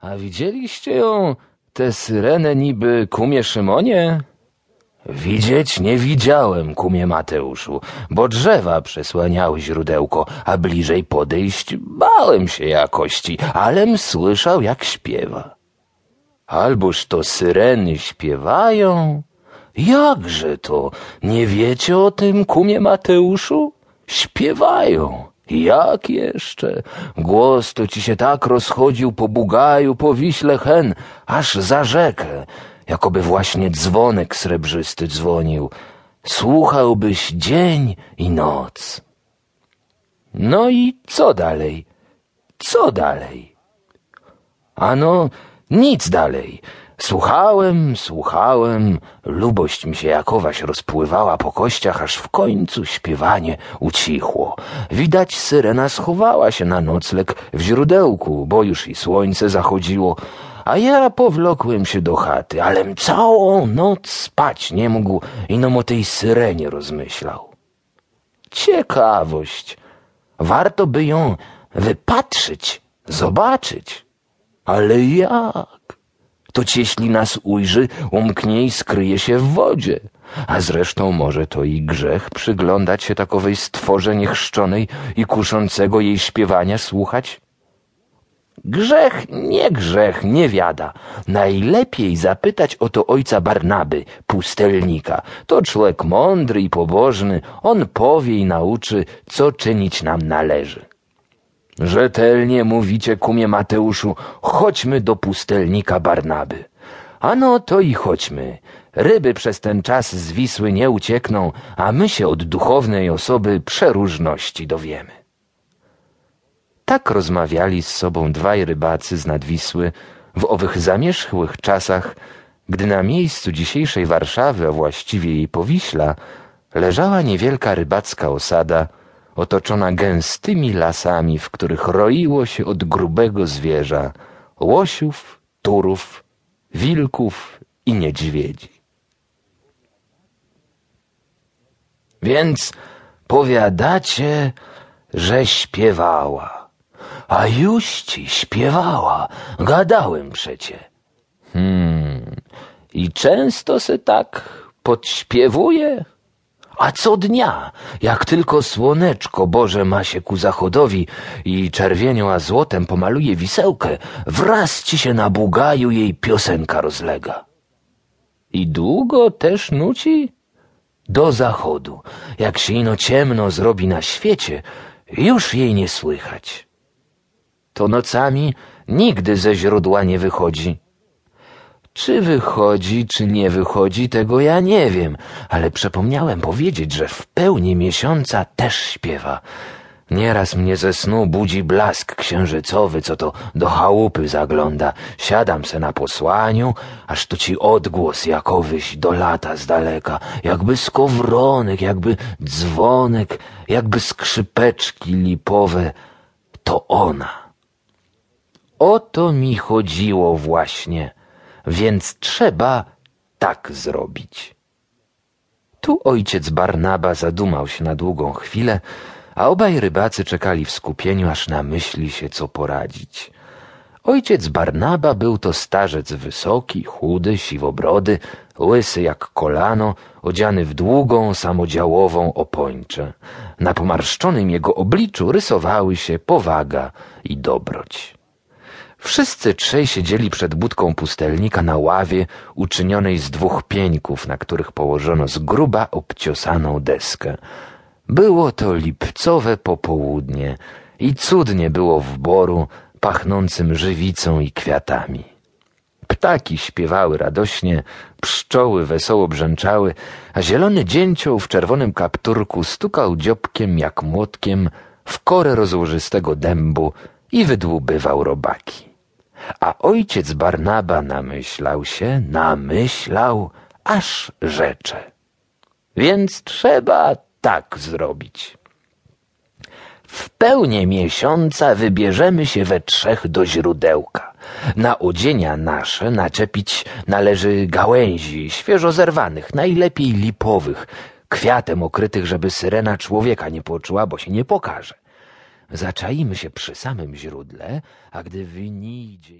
A widzieliście ją, tę syrenę niby kumie Szymonie? Widzieć nie widziałem, kumie Mateuszu, bo drzewa przesłaniały źródełko, a bliżej podejść bałem się jakości, alem słyszał jak śpiewa. Alboż to syreny śpiewają? Jakże to? Nie wiecie o tym, kumie Mateuszu? Śpiewają. Jak jeszcze? Głos to ci się tak rozchodził po Bugaju, po Wiśle Hen, aż za rzekę, jakoby właśnie dzwonek srebrzysty dzwonił. Słuchałbyś dzień i noc. No i co dalej? Co dalej? Ano, nic dalej. Słuchałem, słuchałem, lubość mi się jakowaś rozpływała po kościach, aż w końcu śpiewanie ucichło. Widać syrena schowała się na nocleg w źródełku, bo już i słońce zachodziło, a ja powlokłem się do chaty, alem całą noc spać nie mógł i no o tej syrenie rozmyślał. Ciekawość. Warto by ją wypatrzyć, zobaczyć. Ale jak? To jeśli nas ujrzy, umknie i skryje się w wodzie. A zresztą może to i grzech przyglądać się takowej stworze niechrzczonej i kuszącego jej śpiewania słuchać? Grzech, nie grzech, nie wiada. Najlepiej zapytać o to ojca Barnaby, pustelnika. To człowiek mądry i pobożny, on powie i nauczy, co czynić nam należy. Rzetelnie mówicie, kumie Mateuszu, chodźmy do pustelnika Barnaby. Ano to i chodźmy. Ryby przez ten czas z Wisły nie uciekną, a my się od duchownej osoby przeróżności dowiemy. Tak rozmawiali z sobą dwaj rybacy z nadwisły w owych zamierzchłych czasach, gdy na miejscu dzisiejszej Warszawy, a właściwie jej Powiśla, leżała niewielka rybacka osada, otoczona gęstymi lasami, w których roiło się od grubego zwierza łosiów, turów, wilków i niedźwiedzi. Więc powiadacie, że śpiewała. A już ci śpiewała, gadałem przecie. Hmm, i często se tak podśpiewuje? A co dnia, jak tylko słoneczko Boże ma się ku zachodowi i czerwienią a złotem pomaluje wisełkę, wraz ci się na bugaju jej piosenka rozlega. I długo też nuci? Do zachodu, jak się ino ciemno zrobi na świecie, już jej nie słychać. To nocami nigdy ze źródła nie wychodzi czy wychodzi, czy nie wychodzi, tego ja nie wiem, ale przepomniałem powiedzieć, że w pełni miesiąca też śpiewa. Nieraz mnie ze snu budzi blask księżycowy, co to do chałupy zagląda. Siadam se na posłaniu, aż to ci odgłos jakowyś do lata z daleka, jakby skowronek, jakby dzwonek, jakby skrzypeczki lipowe. To ona. O to mi chodziło właśnie więc trzeba tak zrobić. Tu ojciec Barnaba zadumał się na długą chwilę, a obaj rybacy czekali w skupieniu, aż namyśli się, co poradzić. Ojciec Barnaba był to starzec wysoki, chudy, siwobrody, łysy jak kolano, odziany w długą, samodziałową opończę. Na pomarszczonym jego obliczu rysowały się powaga i dobroć. Wszyscy trzej siedzieli przed budką pustelnika na ławie uczynionej z dwóch pieńków, na których położono z gruba obciosaną deskę. Było to lipcowe popołudnie i cudnie było w boru pachnącym żywicą i kwiatami. Ptaki śpiewały radośnie, pszczoły wesoło brzęczały, a zielony dzięcioł w czerwonym kapturku stukał dziobkiem jak młotkiem w korę rozłożystego dębu i wydłubywał robaki. A ojciec Barnaba namyślał się, namyślał, aż rzecze. Więc trzeba tak zrobić. W pełni miesiąca wybierzemy się we trzech do źródełka. Na odzienia nasze naczepić należy gałęzi świeżo zerwanych, najlepiej lipowych, kwiatem okrytych, żeby syrena człowieka nie poczuła, bo się nie pokaże. Zaczaimy się przy samym źródle, a gdy wynijdzie...